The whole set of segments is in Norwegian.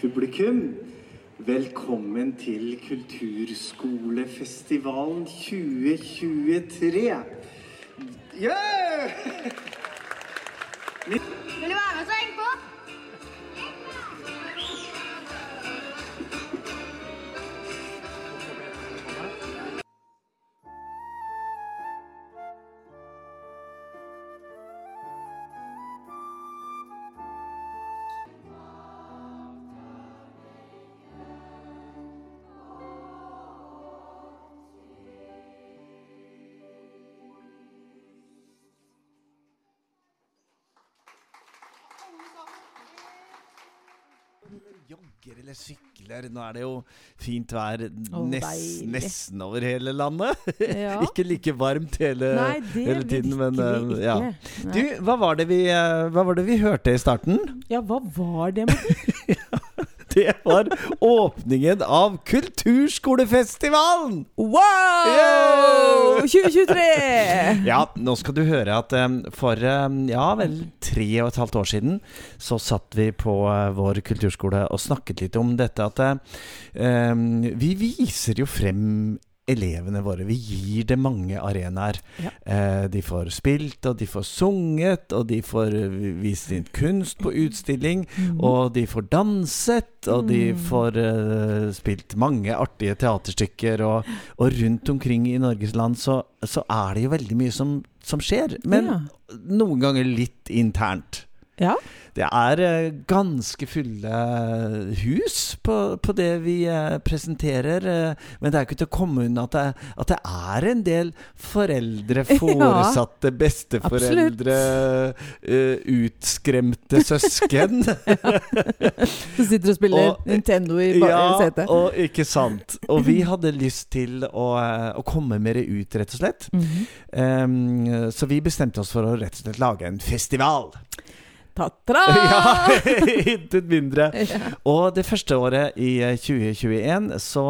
Publikum. Velkommen til Kulturskolefestivalen 2023. Yeah! Vil du være med, så heng eller sykler. Nå er det jo fint vær Å, nes, nesten over hele landet. Ja. ikke like varmt hele, Nei, hele tiden, men eh, ja. Du, hva var, det vi, eh, hva var det vi hørte i starten? Ja, hva var det, Martin? Det var åpningen av Kulturskolefestivalen! Wow! Yeah! 2023! Ja, nå skal du høre at um, for um, ja vel tre og et halvt år siden så satt vi på eh, vår kulturskole og snakket litt om dette at eh, vi viser jo frem elevene våre. Vi gir dem mange arenaer. Ja. Eh, de får spilt, og de får sunget, og de får eh, vist sin kunst på utstilling, og de får danset, og de Mm. får eh, spilt mange artige teaterstykker, og, og rundt omkring i Norges land så, så er det jo veldig mye som, som skjer. Men Ja. noen ganger litt internt. Ja. Det er eh, ganske fulle hus på, på det vi eh, presenterer. eh, men det er ikke til å komme unna at det, at det er en del foreldre, foresatte, besteforeldre, uh, utskremte søsken. Du sitter og spiller Og- Nintendo i ba- ja, setet. og ikke sant. Og vi hadde lyst til å, eh, å komme mer ut, rett og slett. Mm -hmm. um, så vi bestemte oss for å rett og slett lage en festival. Ta-tra! Ja, intet mindre. Ja. Og det første året i eh, 2021 så,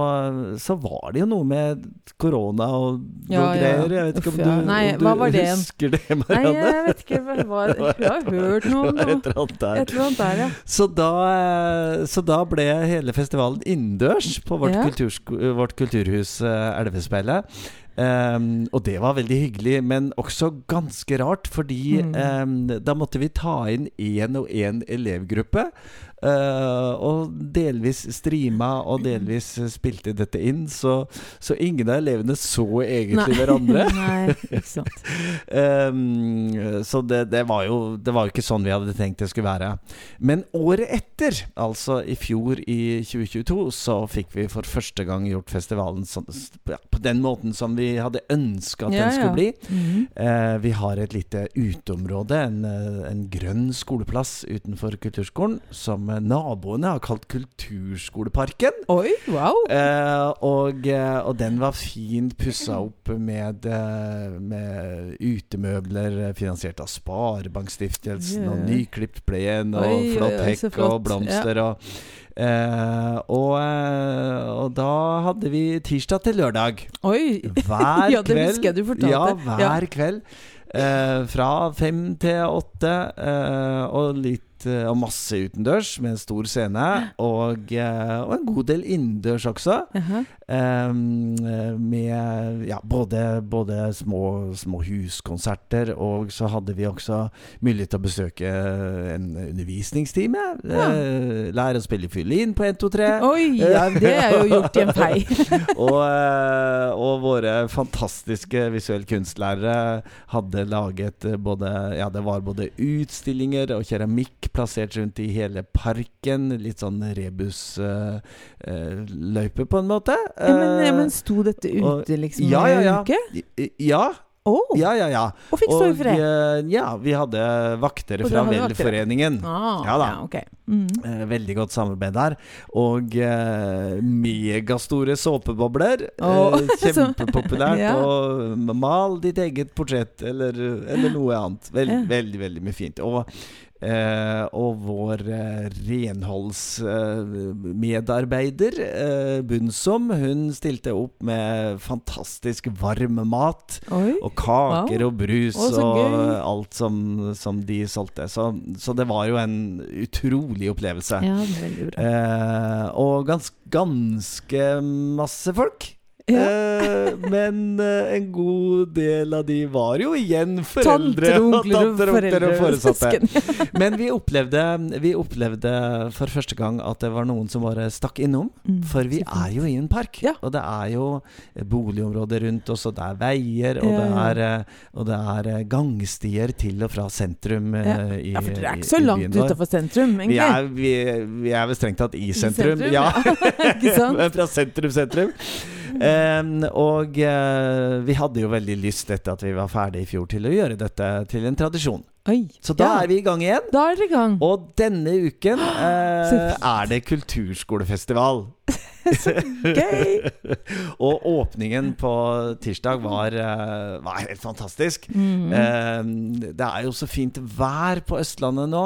så var det jo noe med korona og noe Ja, greier. Jeg vet ikke om Uff, ja. du, Nei, om du det husker det, Nei, jeg vet ikke. hva- hva- Jeg har hørt noe om noe. et eller annet der. Eller annet der, ja. Så da, eh, så da ble hele festivalen innendørs på vårt kulturhus eh, Elvespeilet. Ehm, og det var veldig hyggelig, men også ganske rart, fordi Mm. um, da måtte vi ta inn én og én elevgruppe. Eh, og delvis streama og delvis spilte dette inn, så, så ingen av elevene så egentlig hverandre. Nei, ikke sant. Ehm, så det, det, var jo, det var jo ikke sånn vi hadde tenkt det skulle være. Men året etter, altså i fjor i 2022, så fikk vi for første gang gjort festivalen sånn, på den måten som vi hadde ønska at Ja, den skulle ja. bli. Mm -hmm. uh, vi har et lite uteområde, en, en grønn skoleplass utenfor kulturskolen, som naboene har kalt Kulturskoleparken. Oi, wow! Eh, og, eh, og den var fint pussa opp med, eh, med utemøbler eh, finansiert av Sparebankstiftelsen, og Yeah. nyklipt plen, og Oi, oi, flott oi, hekk flott. og blomster. Og, eh, og, og da hadde vi tirsdag til lørdag. Oi! Hver Ja, det husker jeg du fortalte. Ja, hver Ja. kveld. Eh, fra fem til åtte, eh, og litt eh, og masse utendørs med en stor scene. Og, eh, og en god del innendørs også. Jaha. Eh, med ja, både, både små, små huskonserter, og så hadde vi også mulighet til å besøke en undervisningstime. Eh, lære å spille fiolin på 1, 2, 3. Oi, ja, det er jo gjort i en fei. og, og våre fantastiske visuelle kunstlærere hadde laget både Ja, det var både utstillinger og keramikk plassert rundt i hele parken. Litt sånn rebusløype, på en måte. Ja, men, ja, Eh, men sto dette ute liksom ja, ja, ja. en uke? Ja, Oh. ja, ja. ja. Og fikk stå i fred? eh, ja, vi hadde vaktere fra? Velforeningen. Ah, Ja da. Ja, okay. Mm. Eh, veldig godt samarbeid der. Og eh, megastore såpebobler. Oh. eh, kjempepopulært. Ja. Og mal ditt eget portrett, eller, eller noe annet. Veld, Ja. Veldig, veldig mye fint. Og Eh, og vår eh, renholdsmedarbeider, eh, Bunsom, hun stilte opp med fantastisk varm mat. Oi. Og kaker Wow. og brus Å, og alt som, som de solgte. Så, så det var jo en utrolig opplevelse. Ja. Eh, og gans, ganske masse folk. Ja. Eh, men eh, en god del av de var jo igjen Tanter, foreldre og onkler og tanter, onkler foreldre og foresatte. Men vi opplevde, vi opplevde for første gang at det var noen som bare stakk innom. Mm, For vi er jo i en park, Ja. og det er jo boligområder rundt oss, og det er veier, og, Ja, det, er, eh, og det er gangstier til og fra sentrum Ja. i, Ja, for dere er ikke så langt utafor sentrum, Vi er, vi, vi er vel strengt tatt i sentrum, sentrum, ja. Sant? Men fra sentrum, sentrum. Og uh, vi hadde jo veldig lyst etter at vi var ferdig i fjor til å gjøre dette til en tradisjon. Oi. Så da ja. er vi i gang igjen. Da er dere i gang. Og denne uken eh, er det kulturskolefestival. Gøy! og åpningen på tirsdag var, eh, var helt fantastisk. Mm. Eh, det er jo så fint vær på Østlandet nå,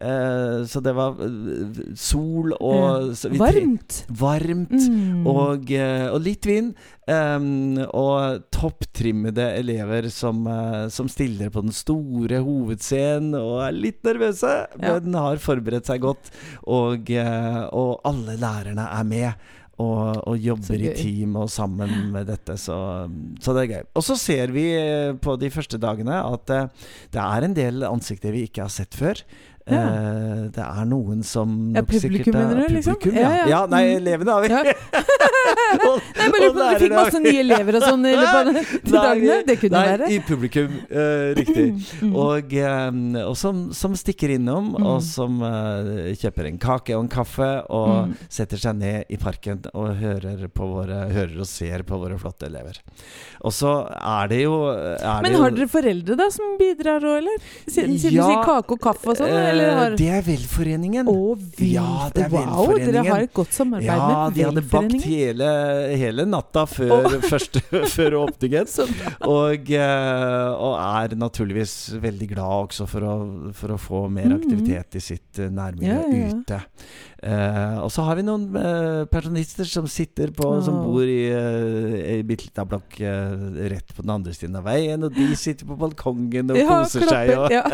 eh, så det var eh, sol og så Varmt. Varmt. Mm. Og, eh, og litt vind. Um, og topptrimmede elever som, som stiller på den store hovedscenen og er litt nervøse, Ja. men har forberedt seg godt. Og, og alle lærerne er med. Og, og jobber i team og sammen med dette, så, så det er gøy. Og så ser vi eh, på de første dagene at eh, det er en del ansikter vi ikke har sett før. Ja. Eh, det er noen som Ja, nok sikkert publikum, er- mener du, liksom? Publikum, ja. Ja, ja. ja. nei, Mm. elevene har vi. Og- Nei, bare lurer på om du fikk masse nye elever og sånn i løpet av de dagene. Det kunne nei, være. i publikum. Uh, riktig. Mm. Og, um, og som, som stikker innom, Mm. og som uh, kjøper en kake og en kaffe, og Mm. setter seg ned i parken og hører, på våre, hører og ser på våre flotte elever. Og så er det jo er Men det har dere foreldre da som bidrar òg, eller? Siden, siden du sier kake og kaffe og sånn? Eller eh, har... Det er Velforeningen. Å, vi... Ja, det er wow, dere har et godt samarbeid Ja, med de hadde bakt hele, hele natta før, første, før åpningen. Og, eh, og er naturligvis veldig glad også for å, for å få mer Mhm. aktivitet i sitt eh, nærmiljø Ja, ja, ja. ute. Eh, og så har vi noen uh, pensjonister som sitter på Som bor i uh, ei bitte lita blokk uh, rett på den andre siden av veien, og de sitter på balkongen og Ja, koser seg. Og, ja.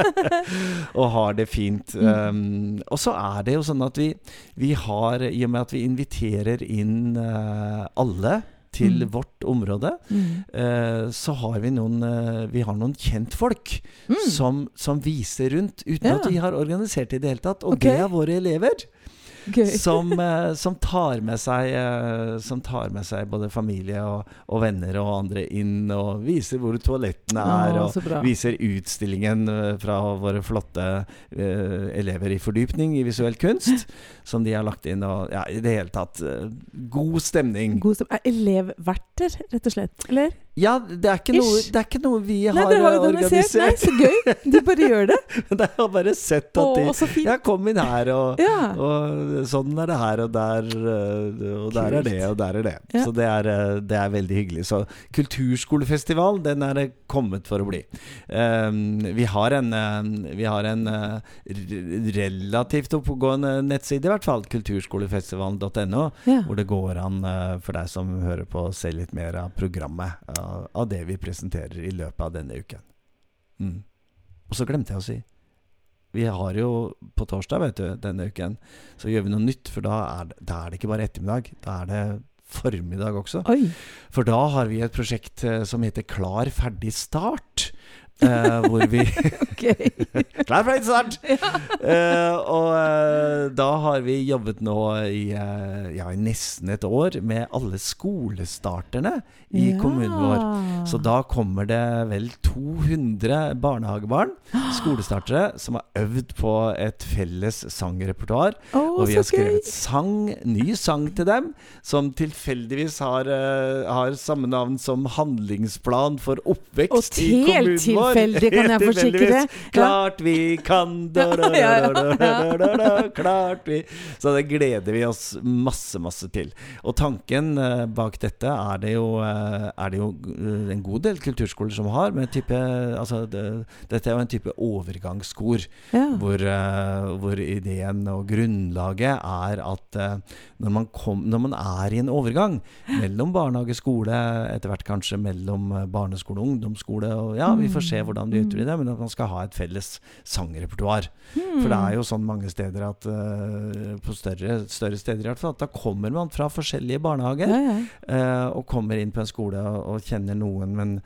og har det fint. Um, og så er det jo sånn at vi, vi har, i og med at vi inviterer inn alle til Mm. vårt område, Mm. uh, så har vi noen uh, Vi har noen kjentfolk Mm. som, som viser rundt, uten Ja. at vi har organisert det i det hele tatt. Og okay. det er våre elever. Som, eh, som, tar med seg, eh, som tar med seg både familie og, og venner og andre inn, og viser hvor toalettene er. Å, og. Viser utstillingen eh, fra våre flotte uh, elever i fordypning i visuell kunst, som de har lagt inn. Og ja, i det hele tatt uh, god stemning. God stem- er elevverter, rett og slett? Eller? Ja, det er ikke, noe, det er ikke noe vi Nei, har, dere har eh, organisert. Nei, så gøy! De bare gjør det. Men jeg har bare sett at de så. Ja, kom inn her, og, Ja. og sånn er det her, og der, eh, og der er det, og der er det. Ja. Så det er, eh, det er veldig hyggelig. Så kulturskolefestival, den er kommet for å bli. Um, vi har en, eh, vi har en relativt oppegående nettside, i hvert fall. Kulturskolefestivalen.no. ja. Hvor det går an for deg som hører på, å se litt mer av programmet. Av, av det vi presenterer i løpet av denne uken. Mm. Og så glemte jeg å si Vi har jo på torsdag, vet du, denne uken, så gjør vi noe nytt. For da er da er det ikke bare ettermiddag. Da er det formiddag også. Oi. For da har vi et prosjekt eh, som heter Klar, ferdig, start. Eh, hvor vi. Klar, ferdig, start! Uh, og uh, da har vi jobbet nå i, ja, i nesten et år med alle skolestarterne i Ja. kommunen vår. Så da kommer det vel 200 barnehagebarn, skolestartere, som har øvd på et felles sangrepertoar. Å, Og vi har skrevet sang, ny sang til dem, som tilfeldigvis har, uh, har samme navn som handlingsplan for oppvekst i kommunen helt vår. tilfeldig, kan jeg Helt forsikre. Klart vi kan, klart vi Så det gleder vi oss masse, masse til. Og tanken uh, bak dette er det jo, uh, er det jo en god del kulturskoler som har, men type Altså, det, dette er jo en type overgangskor. Ja. Hvor, hvor ideen og grunnlaget er at eh, når, man kom, når man er i en overgang mellom barnehage, skole, etter hvert kanskje mellom eh, barneskole og ungdomsskole og Ja, vi får se hvordan de utvider det, men at man skal ha et felles sangrepertoar. For det er jo sånn mange steder at eh, På større, større steder i hvert fall, at da kommer man fra forskjellige barnehager. Ja, ja. Eh, og kommer inn på en skole og, og kjenner noen, men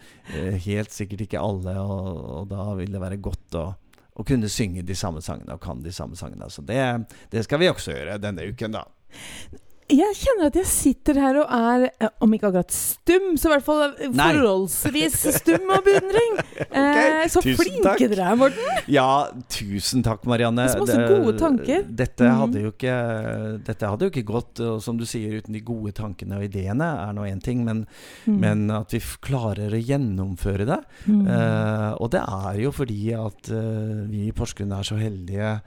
helt sikkert ikke alle. Og, og da vil det være godt å, å kunne synge de samme sangene og kan de samme sangene. Så det, det skal vi også gjøre denne uken, da. Jeg kjenner at jeg sitter her og er, eh, om ikke akkurat stum, så i hvert fall eh, forholdsvis stum av beundring. eh, så tusen flinke takk. dere er, Morten. Ja, tusen takk, Marianne. Det så masse gode tanker. Dette Mhm. hadde jo ikke Dette hadde jo ikke gått, og som du sier, uten de gode tankene og ideene er nå én ting, men, Mm. men at vi klarer å gjennomføre det. Mm. Eh, og det er jo fordi at vi i Porsgrunn er så heldige,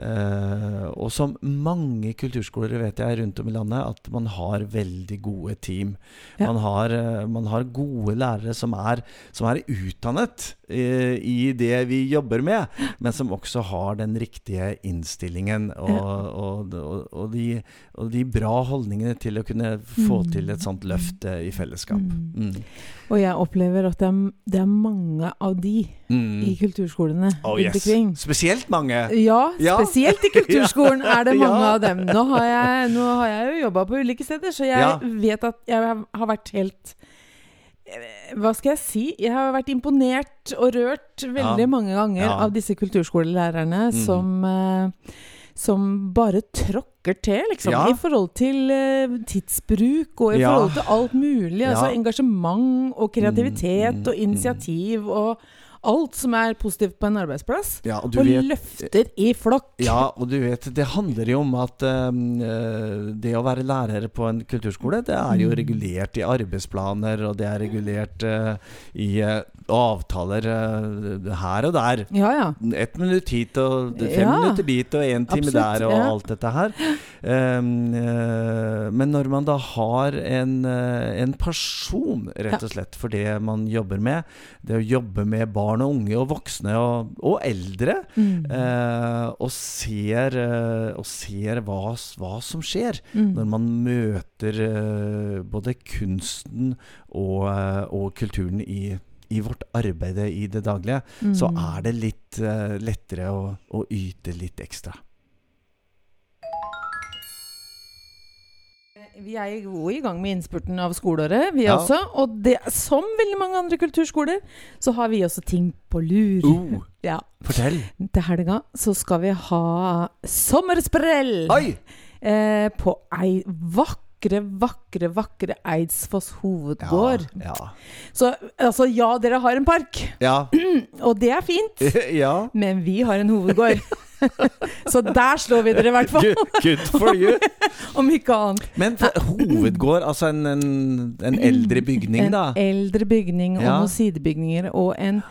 og som mange kulturskoler vet jeg rundt om i landet, at man har veldig gode team. Ja. Man, har, eh, man har gode lærere som er, som er utdannet eh, i det vi jobber med, men som også har den riktige innstillingen og, og, og, de, og de bra holdningene til å kunne få Mm. til et sånt løft eh, i fellesskap. Mm. Mm. Og jeg opplever at det er, det er mange av de Mm. i kulturskolene Oh, yes. Spesielt mange. Ja, Ja. spesielt i kulturskolen er det mange Ja. av dem. Nå har jeg, nå har jeg jo jobba på ulike steder, så jeg Ja. vet at jeg har vært helt eh, Hva skal jeg si? Jeg har vært imponert og rørt veldig Ja. mange ganger Ja. av disse kulturskolelærerne mm. som eh, som bare tråkker til, liksom. Ja. I forhold til eh, tidsbruk og i forhold til alt mulig. Altså engasjement og kreativitet Mm, og initiativ og alt som er positivt på en arbeidsplass. Ja, og og vet løfter i flokk. Ja, og du vet, det handler jo om at um, det å være lærer på en kulturskole, det er jo Mm. regulert i arbeidsplaner, og det er regulert uh, i uh, avtaler uh, her og der. Ja, ja. Ett minutt hit og fem Ja, minutter dit og én time absolutt, der og ja. alt dette her. Um, men når man da har en, en person, rett og slett, for det man jobber med, det å jobbe med barn og unge og voksne og, og eldre, Mm. eh, og ser, eh, og ser hva, hva som skjer Mm. når man møter eh, både kunsten og, eh, og kulturen i, i vårt arbeid i det daglige, så Mm. er det litt eh, lettere å, å yte litt ekstra. Vi er jo i gang med innspurten av skoleåret, vi Ja. også. Og det, som veldig mange andre kulturskoler, så har vi også ting på lur. Uh, Ja. fortell! Til helga så skal vi ha sommersprell eh, på ei vakre, vakre, vakre Eidsfoss hovedgård. Ja. Så altså, ja, dere har en park, Ja. og det er fint. ja. Men vi har en hovedgård. så der slår vi dere i hvert fall, Good, good for you. om ikke annet. Men hovedgård, altså en, en, en eldre bygning, da? En eldre bygning og Ja. noen sidebygninger og en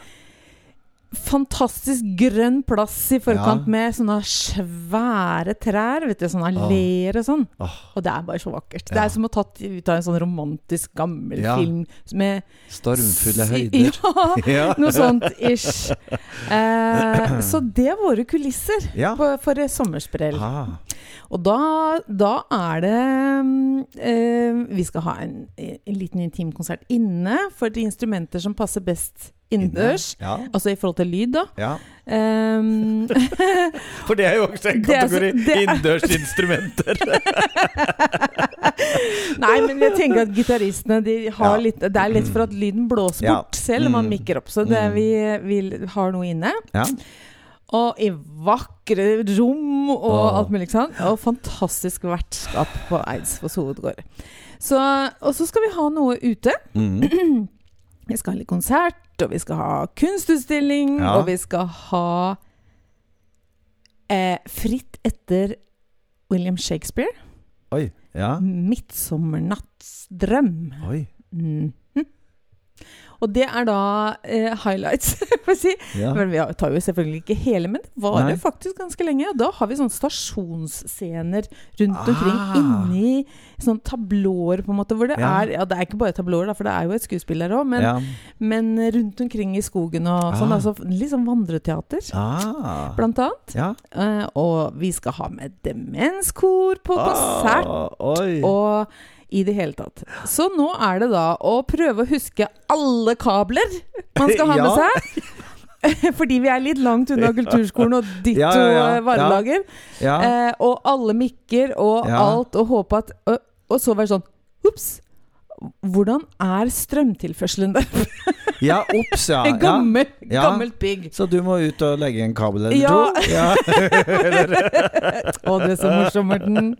fantastisk grønn plass i forkant Ja. med sånne svære trær, vet du, sånne alleer og sånn. Oh. Og det er bare så vakkert. Det er som å tatt ut av en sånn romantisk gammel Ja. film med stormfulle høyder. Ja, Ja. noe sånt ish. Eh, så det er våre kulisser Ja. på, for sommersprell. Ah. Og da, da er det eh, Vi skal ha en, en liten intimkonsert inne for de instrumenter som passer best innendørs. Ja. Altså i forhold til lyd, da. ja. Um, For det er jo også en kategori er- innendørsinstrumenter. nei, men jeg tenker at gitaristene de har Ja. litt Det er lett for at lyden blåser bort selv om man Mm. mikker opp. Så det, Mm. vi, vi har noe inne. Ja. Og i vakre rom og Åh. alt mulig sånn. Og fantastisk vertskap på Eidsvolls hovedgård. Så, og så skal vi ha noe ute. Mm. Vi skal ha litt konsert, og vi skal ha kunstutstilling, Ja. og vi skal ha eh, Fritt etter William Shakespeare. Oi. Ja. 'Midtsommernattsdrøm'. Oi. Mhm. Og det er da eh, highlights, får jeg si. Ja. Men vi tar jo selvfølgelig ikke hele, men det var Nei. faktisk ganske lenge. Og da har vi sånne stasjonsscener rundt omkring Ah. inni sånne tablåer, på en måte. Hvor det Ja. er Ja, det er ikke bare tablåer, da, for det er jo et skuespill der òg, men, ja. men rundt omkring i skogen og sånn. Ah. Altså litt sånn vandreteater, Ah. blant annet. Ja. Eh, og vi skal ha med demenskor på konsert. Ah, oi. Og i det hele tatt. Så nå er det da å prøve å huske alle kabler man skal ha med Ja. seg. Fordi vi er litt langt unna kulturskolen og ditto Ja, ja, ja. eh, varelager. Eh, og alle mikker og alt, og håpe at Og, og så være sånn Ops! Hvordan er strømtilførselen der? ja, ops, ja. En gammel, Ja. gammelt bygg. Så du må ut og legge en kabel eller Ja. to? Ja. Å, du er så morsom, Morten.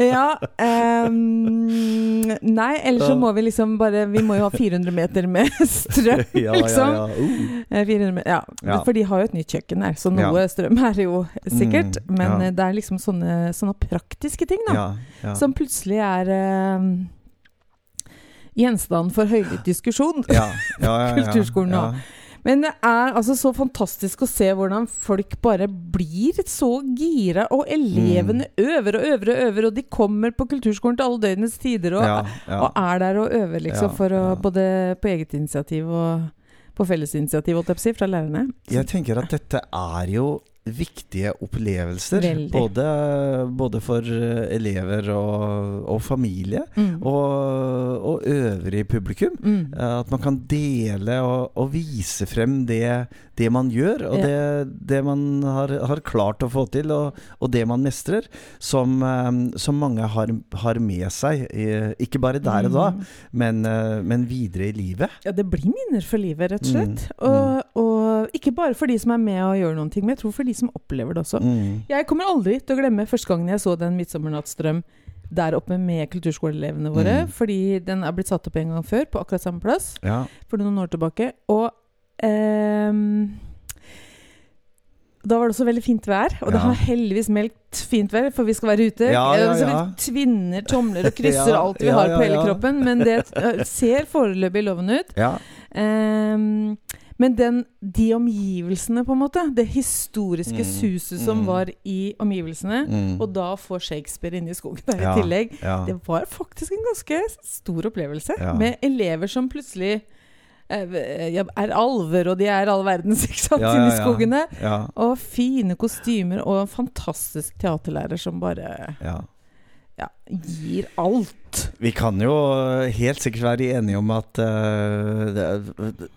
Ja Um, Nei, ellers så må vi liksom bare Vi må jo ha 400 meter med strøm, ja, ja, liksom. ja. Uh. Eh, 400 meter, ja. Ja. For de har jo et nytt kjøkken der, så noe strøm er det jo sikkert. Mm, Men eh, det er liksom sånne, sånne praktiske ting, da. Som plutselig er eh, gjenstand for høylytt diskusjon. ja, ja, ja, ja. Kulturskolen nå. Men det er altså så fantastisk å se hvordan folk bare blir så gira, og elevene Mm. øver og øver og øver, og de kommer på kulturskolen til alle døgnets tider og, og er der og øver, liksom, for å. Både på eget initiativ og på fellesinitiativ, holdt jeg på å si, fra lærerne. Jeg tenker at dette er jo viktige opplevelser. Både, både for eh, elever og, og familie, Mm. og, og øvrig publikum. Mm. Eh, At man kan dele og, og vise frem det, det man gjør, og Ja. det, det man har, har klart å få til, og, det man mestrer, som, eh, som mange har, har med seg. Ikke bare der og da, Mm. men, men videre i livet. Ja, det blir minner for livet, rett og slett. Mm. Og, og ikke bare for de som er med og gjør noen ting, men jeg tror for de som opplever det også. Mm. Jeg kommer aldri til å glemme første gangen jeg så den 'Midtsommernattsdrøm' der oppe med kulturskoleelevene våre. Mm. Fordi den er blitt satt opp en gang før, på akkurat samme plass, Ja. for noen år tilbake. Og ehm, da var det også veldig fint vær, og det har heldigvis meldt fint vær, for vi skal være ute. Ja, ja, Eh, Så vi tvinner tomler og krysser Ja, alt vi ja, har ja, på hele ja. kroppen, men det eh, ser foreløpig lovende ut. ja. Men den, de omgivelsene, på en måte, det historiske Mm, suset som mm. var i omgivelsene, Mm. og da få Shakespeare inne i skogen der Ja, i tillegg, ja. det var faktisk en ganske stor opplevelse. Ja. Med elever som plutselig eh, er alver, og de er all verdens, ikke sant, Ja, inne ja, i skogene. ja. Og fine kostymer, og en fantastisk teaterlærer som bare ja. ja, gir alt. Vi kan jo helt sikkert være enige om at uh,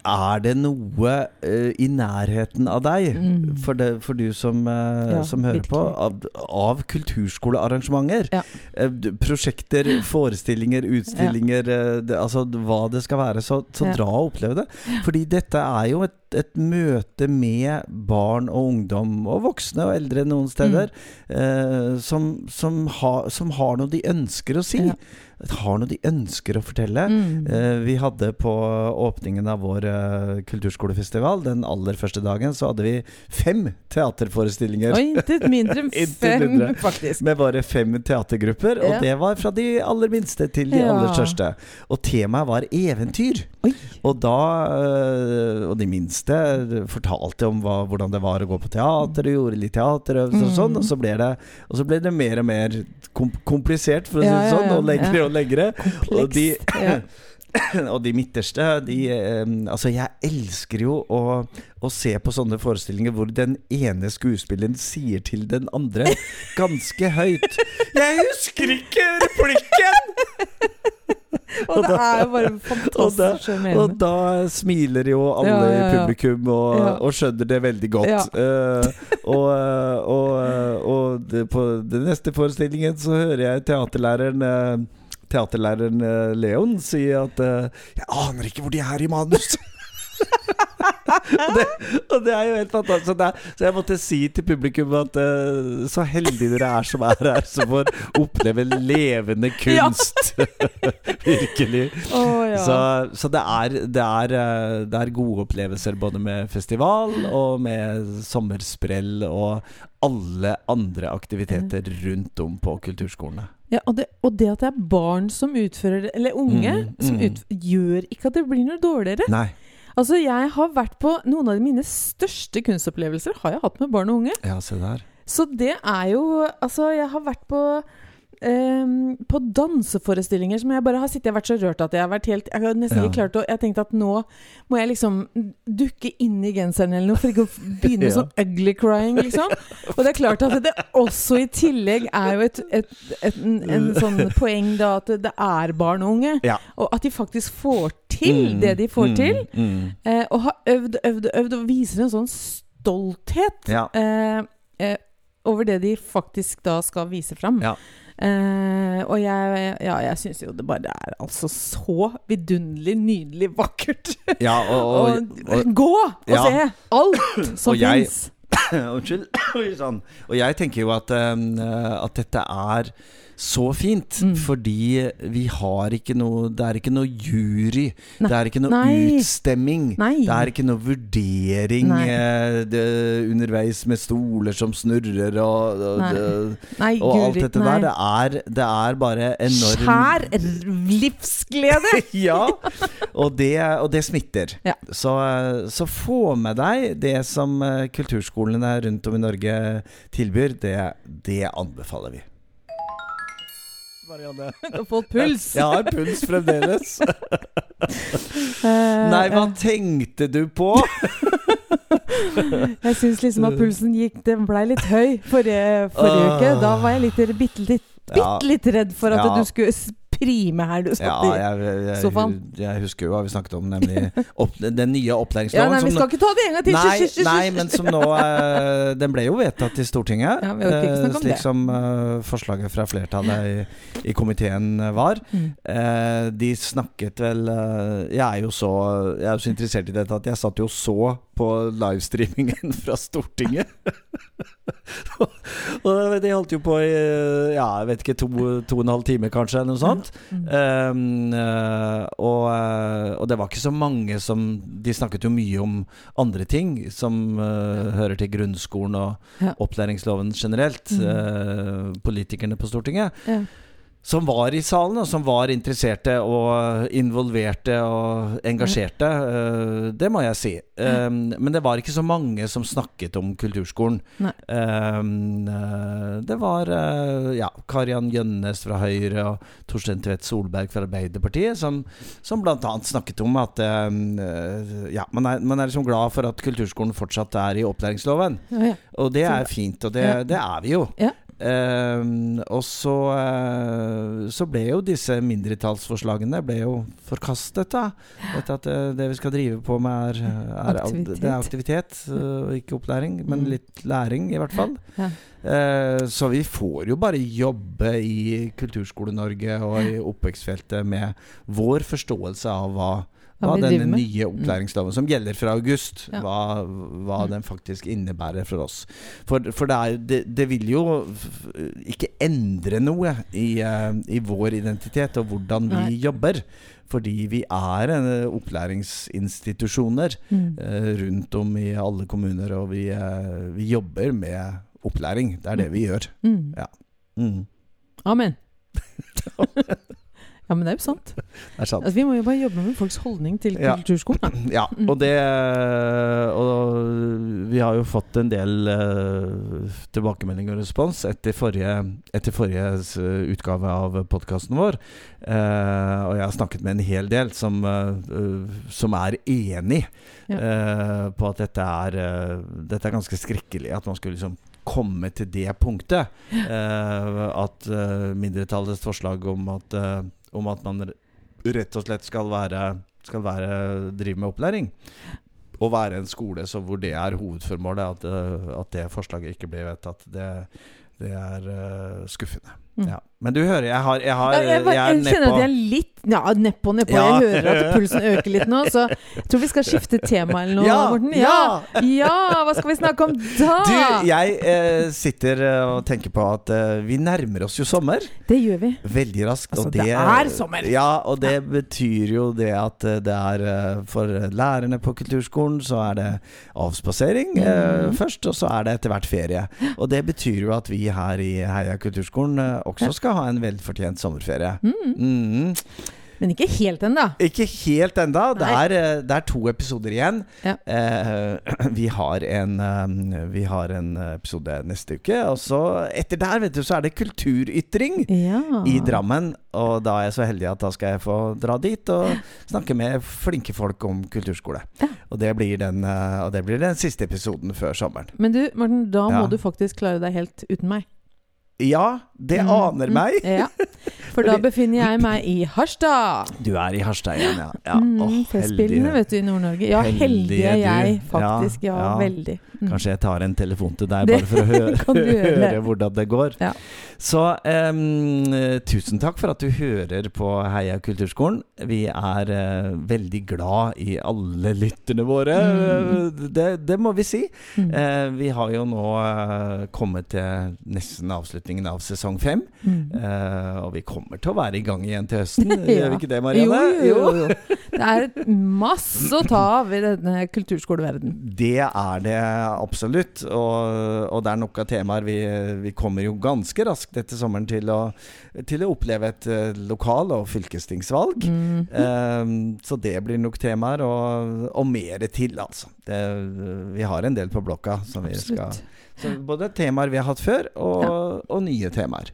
Er det noe uh, i nærheten av deg, Mm. for, det, for du som, uh, Ja, som hører på, av, av kulturskolearrangementer? Ja. Eh, prosjekter, forestillinger, utstillinger, eh, det, altså hva det skal være. Så, så dra og opplev det. Fordi dette er jo et, et møte med barn og ungdom, og voksne og eldre noen steder, Mm. eh, som, som, har- som har noe de ønsker å si. Ja. Har noe de ønsker å fortelle. Mm. Eh, vi hadde på åpningen av vår eh, kulturskolefestival, den aller første dagen, så hadde vi fem teaterforestillinger. Og intet mindre enn fem, mindre. faktisk. Med bare fem teatergrupper, Ja. og det var fra de aller minste til de Ja. aller største. Og temaet var eventyr. Oi. Og da eh, Og de minste fortalte om hva, hvordan det var å gå på teater, og gjorde litt teaterøvelser og Mm. sånn, og så ble det, og så ble det mer og mer kom komplisert, for å si det ja, sånn, og lengre ja. Og lengre. Og de, Ja. og de midterste, de eh, Altså, jeg elsker jo å, å se på sånne forestillinger hvor den ene skuespilleren sier til den andre ganske høyt 'Jeg husker ikke replikken!' Og det er jo bare Og da, fantastisk og da smiler jo alle Ja, ja, ja. i publikum og, og skjønner det veldig godt. Eh, og og, eh, og det, på den neste forestillingen så hører jeg teaterlæreren Teaterlæreren eh, Leon si at eh, 'Jeg aner ikke hvor de er i manus'. det, og det er jo helt fantastisk. Så, er, så jeg måtte si til publikum at uh, så heldige dere er som er her, som får oppleve levende kunst. Virkelig. Oh, ja. Så, så det, er, det, er, eh, det er gode opplevelser både med festival og med sommersprell og alle andre aktiviteter rundt om på kulturskolene. Ja, og, det, og det at det er barn som utfører det, eller unge, Mm, som utfører, gjør ikke at det blir noe dårligere. Nei. Altså, jeg har vært på Noen av mine største kunstopplevelser har jeg hatt med barn og unge. Ja, se der. Så det er jo Altså, jeg har vært på ehm, på danseforestillinger som jeg bare har sittet og vært så rørt at jeg har vært helt Jeg har nesten Ja. ikke klart å Jeg tenkte at nå må jeg liksom dukke inn i genseren eller noe for ikke å begynne Ja. sånn ugly crying, liksom. Og det er klart at det også i tillegg er jo et, et, et en, en sånn poeng da at det er barn og unge. Ja. Og at de faktisk får til Mm, det de får mm, til. mm. Uh, og har øvd, øvd, øvd, og viser en sånn stolthet Ja. uh, uh, over det de faktisk da skal vise fram. Ja. Eh, og jeg, ja, jeg syns jo det bare er altså så vidunderlig, nydelig, vakkert. ja, og, og, og, gå og Ja. se alt som fins! Unnskyld. Sånn. Og jeg tenker jo at, eh, at dette er så fint, Mm. fordi vi har ikke noe Det er ikke noe jury. Nei. Det er ikke noe Nei. utstemming. Nei. Det er ikke noe vurdering eh, det, underveis med stoler som snurrer og, og, og alt dette der. Det er, det er bare enorm Skjær livsglede! ja, og det, og det smitter. Ja. Så, så få med deg det som eh, kulturskolene rundt om i Norge tilbyr. Det, det anbefaler vi. Marianne. Du har fått puls. Jeg har puls fremdeles. Nei, hva eh, tenkte du på? Jeg syns liksom at pulsen gikk Den blei litt høy forrige, forrige uke. Da var jeg litt, bitte litt, bitte litt redd for at Ja. du skulle prime her du satt Ja, jeg, jeg, i sofaen. jeg husker jo hva vi snakket om, nemlig opp, den nye Ja, opplæringsloven. nei, vi skal skal ikke ta det en gang til! Nei, nei, men som nå eh, Den ble jo vedtatt i Stortinget. Ja, eh, slik som eh, forslaget fra flertallet i, i komiteen var. Mm. Eh, de snakket vel eh, Jeg er så Jeg er jo så interessert i dette at jeg satt jo så på livestreamingen fra Stortinget. Og de holdt jo på i ja, jeg vet ikke, to, to og en halv time kanskje, eller noe sånt. Mm. Um, og, eh, og det var ikke så mange som De snakket jo mye om andre ting som uh, hører til grunnskolen og Ja. opplæringsloven generelt. Mm. Uh, politikerne på Stortinget. Ja. Som var i salen, og som var interesserte og involverte og engasjerte. eh, det må jeg si. Um, men det var ikke så mange som snakket om kulturskolen. Eh, det var eh, ja, Kariann Gjønnes fra Høyre og Torstein Tvedt Solberg fra Arbeiderpartiet som, som bl.a. snakket om at eh, ja, man er, man er liksom glad for at kulturskolen fortsatt er i opplæringsloven. Ja, ja. Og det er fint, og det, det er vi jo. Ja. Ehm, og så, eh, så ble jo disse mindretallsforslagene ble jo forkastet, da. Dette at det, det vi skal drive på med, er, er Aktivitet. Det er aktivitet, uh, ikke opplæring. Men Mm. litt læring, i hvert fall. Ja. Eh, så vi får jo bare jobbe i Kulturskole-Norge og i oppvekstfeltet med vår forståelse av hva Hva denne nye opplæringsloven, som gjelder fra august, Ja. hva, hva Mm. den faktisk innebærer for oss. For, for det, er, det, det vil jo ikke endre noe i, eh, i vår identitet og hvordan vi Nei. jobber. Fordi vi er en, opplæringsinstitusjoner Mm. eh, rundt om i alle kommuner, og vi, eh, vi jobber med opplæring. Det er det vi gjør. Mm. Mm. Amen. ja, men det er jo sant. Det er sant. Altså, vi må jo bare jobbe med folks holdning til Ja. kulturskolen. Ja, Mm. og det Og vi har jo fått en del uh, tilbakemelding og respons etter forrige, etter forrige utgave av podkasten vår. Uh, og jeg har snakket med en hel del som, eh, eh, som er enig Ja. eh, på at dette er, eh, dette er ganske skrekkelig. At man skulle liksom komme til det punktet. Uh, at uh, mindretallets forslag om at, eh, om at man rett og slett skal være, skal være drive med opplæring. Og være en skole så hvor det er hovedformålet, at, at det forslaget ikke blir vedtatt, det, det er uh, skuffende. Mm. Ja. Men du hører, jeg har Jeg, har, jeg, jeg, jeg jeg er kjenner at jeg er litt Ja, nedpå, nedpå. Ja. Jeg hører at pulsen øker litt nå, så jeg tror vi skal skifte tema eller noe, Ja, Morten. ja. ja! Hva skal vi snakke om da? Du, jeg eh, sitter eh, og tenker på at eh, vi nærmer oss jo sommer. Det gjør vi. Veldig raskt. Altså, og det er sommer. Ja, og det betyr jo det at eh, det er eh, For lærerne på kulturskolen så er det avspasering eh, Mhm. først, og så er det etter hvert ferie. Og det betyr jo at vi her i Heia kulturskolen eh, også skal ha en velfortjent sommerferie. Mhm. Men ikke helt ennå. Ikke helt enda. Det eh, det er to episoder igjen. Ja. Eh, vi, har en, eh, vi har en episode neste uke. Og så etter der, vet du, så er det kulturytring Ja. i Drammen. Og da er jeg så heldig at da skal jeg få dra dit og snakke med flinke folk om kulturskole. Ja. Og, det blir den, eh, og det blir den siste episoden før sommeren. Men du, Morten, da må du faktisk klare deg helt uten meg. Ja, det Mm, aner mm, meg. Ja. For da befinner jeg meg i Harstad. Du er i Harstad igjen, ja. ja. mm, oh, Festspillene, vet du, i Nord-Norge. Ja, heldige er jeg, faktisk. Ja, Ja, veldig. Mm. Kanskje jeg tar en telefon til deg bare for å høre, høre hvordan det går. Ja. Så um, tusen takk for at du hører på Heia kulturskolen. Vi er uh, veldig glad i alle lytterne våre. Mm. Det, det må vi si. Eh, vi har jo nå uh, kommet til nesten avslutningen av sesong fem. Mm. Og vi kommer til å være i gang igjen til høsten. Gjør vi ikke det, Marianne? Jo, jo, jo. Det er masse å ta av i denne kulturskoleverdenen. Det er det absolutt. Og, og det er nok av temaer. Vi, vi kommer jo ganske raskt etter sommeren til å, til å oppleve et eh, lokal- og fylkestingsvalg. Mm. Um, så det blir nok temaer, og, og mer til, altså. Det, vi har en del på blokka som vi skal så Både temaer vi har hatt før, og, og nye temaer.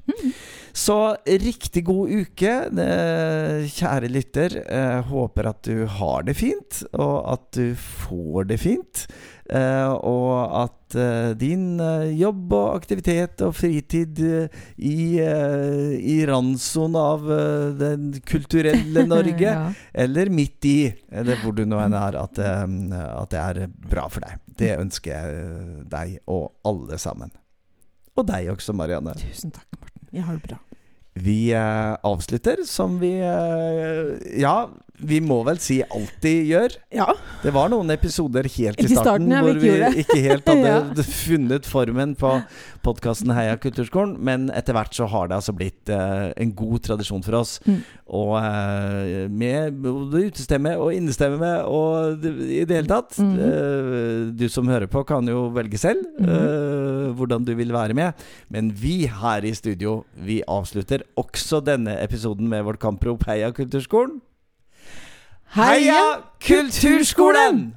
Så riktig god uke, eh, kjære lytter. Jeg håper at du har det fint, og at du får det fint. Eh, og at eh, din eh, jobb og aktivitet og fritid eh, i, eh, i randsonen av eh, den kulturelle Norge, Ja. eller midt i, eller hvor du nå enn er, at, eh, at det er bra for deg. Det ønsker jeg eh, deg og alle sammen. Og deg også, Marianne. Tusen takk, Morten. Jeg har det bra. Vi eh, avslutter som vi eh, Ja, vi må vel si alltid gjør. Ja. Det var noen episoder helt i starten, starten, ja, hvor vi ikke helt hadde Ja. funnet formen på podkasten Heia kulturskolen. Men etter hvert så har det altså blitt uh, en god tradisjon for oss. Mm. Og uh, med både utestemme og innestemme og i det hele tatt. Mhm. uh, du som hører på, kan jo velge selv Mhm. eh, hvordan du vil være med. Men vi her i studio, vi avslutter også denne episoden med vårt kamprop Heia kulturskolen. Heia Kulturskolen!